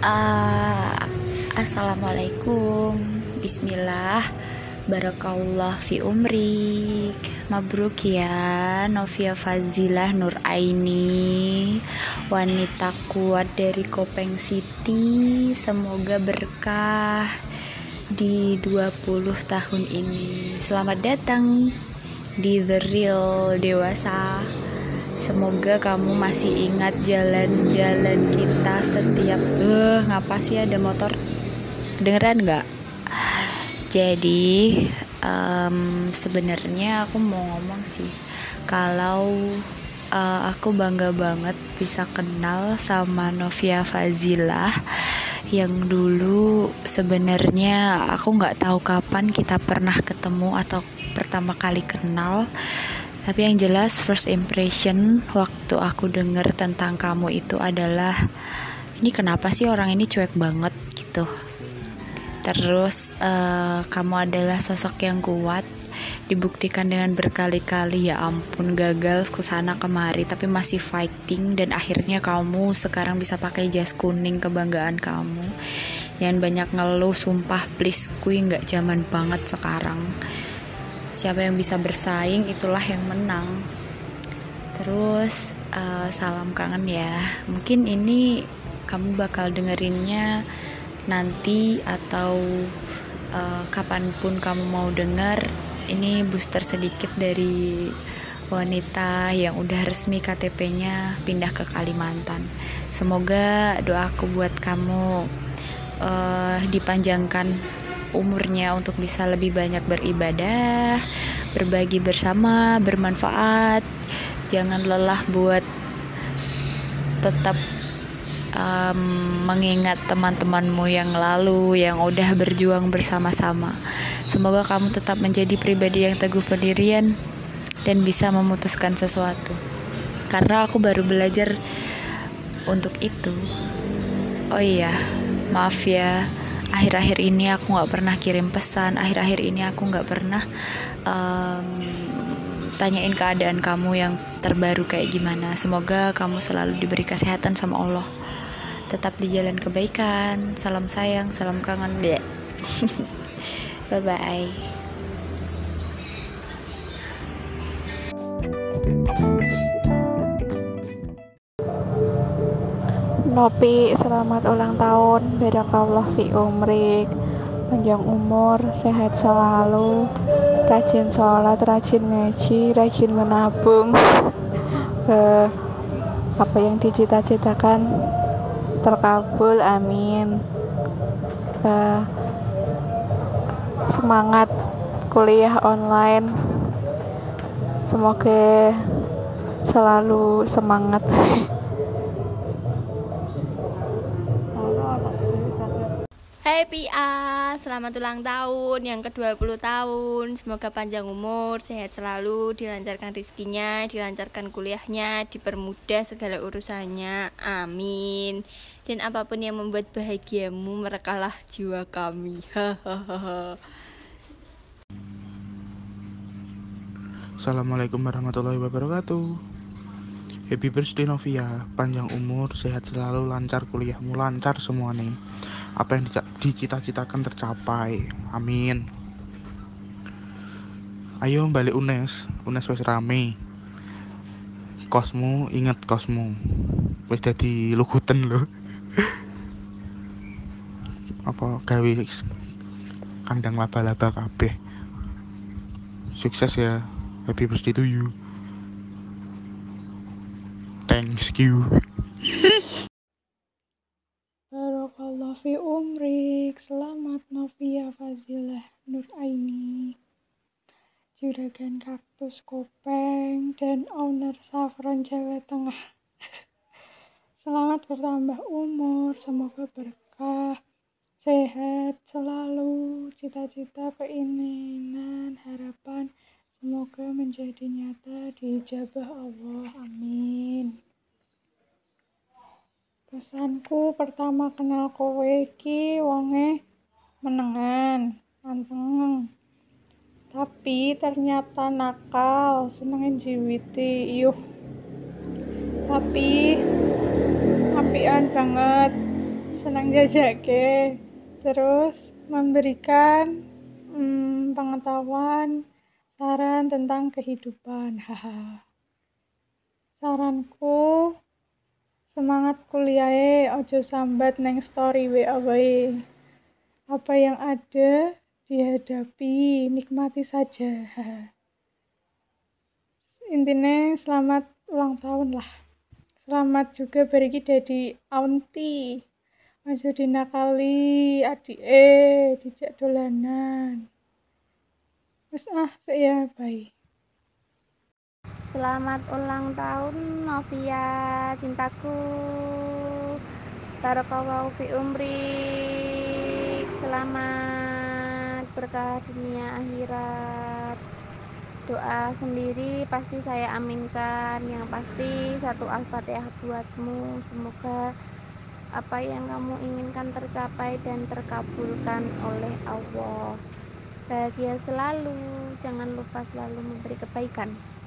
Uh, Assalamualaikum. Bismillah. Barakallah fi umrik. Mabruk ya Novia Fazilah Nur Aini. Wanita kuat dari Kopeng City. Semoga berkah di 20 tahun ini. Selamat datang di The Real Dewasa Semoga kamu masih ingat jalan-jalan kita setiap eh uh, ngapa sih ada motor dengeran nggak? Jadi um, sebenarnya aku mau ngomong sih kalau uh, aku bangga banget bisa kenal sama Novia Fazilah yang dulu sebenarnya aku nggak tahu kapan kita pernah ketemu atau pertama kali kenal tapi yang jelas first impression waktu aku denger tentang kamu itu adalah ini kenapa sih orang ini cuek banget? gitu. Terus uh, kamu adalah sosok yang kuat dibuktikan dengan berkali-kali ya ampun gagal ke sana kemari tapi masih fighting dan akhirnya kamu sekarang bisa pakai jas kuning kebanggaan kamu. Yang banyak ngeluh sumpah please kui nggak zaman banget sekarang siapa yang bisa bersaing itulah yang menang. Terus uh, salam kangen ya. Mungkin ini kamu bakal dengerinnya nanti atau uh, kapan pun kamu mau denger ini booster sedikit dari wanita yang udah resmi KTP-nya pindah ke Kalimantan. Semoga doaku buat kamu uh, dipanjangkan umurnya untuk bisa lebih banyak beribadah, berbagi bersama, bermanfaat. Jangan lelah buat tetap um, mengingat teman-temanmu yang lalu yang udah berjuang bersama-sama. Semoga kamu tetap menjadi pribadi yang teguh pendirian dan bisa memutuskan sesuatu. Karena aku baru belajar untuk itu. Oh iya, maaf ya akhir-akhir ini aku nggak pernah kirim pesan. Akhir-akhir ini aku nggak pernah um, tanyain keadaan kamu yang terbaru kayak gimana. Semoga kamu selalu diberi kesehatan sama Allah. Tetap di jalan kebaikan. Salam sayang salam kangen deh bye bye Nopi, selamat ulang tahun. Barakallah fi umrik. Panjang umur, sehat selalu. Rajin sholat, rajin ngaji, rajin menabung. uh, apa yang dicita-citakan terkabul, amin. Uh, semangat kuliah online. Semoga selalu semangat. Hai Pia, selamat ulang tahun yang ke-20 tahun. Semoga panjang umur, sehat selalu, dilancarkan rizkinya, dilancarkan kuliahnya, dipermudah segala urusannya. Amin. Dan apa pun yang membuat bahagiamu, merekalah jiwa kami. Assalamualaikum warahmatullahi wabarakatuh. Happy birthday Novia, panjang umur, sehat selalu, lancar kuliahmu, lancar semua nih. Apa yang dicita-citakan tercapai. Amin. Ayo balik UNES, UNES wes rame. Kosmu, inget kosmu. Wes jadi lugutan lo. Apa gawe kandang laba-laba kabeh. Sukses ya. Happy birthday to you. Thanks you. Umrik. Selamat Novia Fazilah Nur Aini. Juragan Kaktus Kopeng dan owner Saffron Jawa Tengah. Selamat bertambah umur, semoga berkah, sehat selalu, cita-cita, keinginan, harapan Semoga menjadi nyata di ijabah Allah. Amin. Pesanku pertama kenal kowe iki wonge menengan, anteng. Tapi ternyata nakal, senengin jiwiti, yuh. Tapi apian banget. senang jajake terus memberikan hmm, pengetahuan saran tentang kehidupan haha saranku semangat kuliah ojo sambat neng story WA wae apa yang ada dihadapi nikmati saja. Intinya selamat ulang tahun lah. Selamat juga beri dari auntie. Aja dinakali adik eh dijak dolanan. Wis ah saya bye Selamat ulang tahun Novia. Cintaku. Barakallahu fi umri. Selamat berkah dunia akhirat. Doa sendiri pasti saya aminkan. Yang pasti satu al-fatihah buatmu. Semoga apa yang kamu inginkan tercapai dan terkabulkan oleh Allah. Bahagia selalu. Jangan lupa selalu memberi kebaikan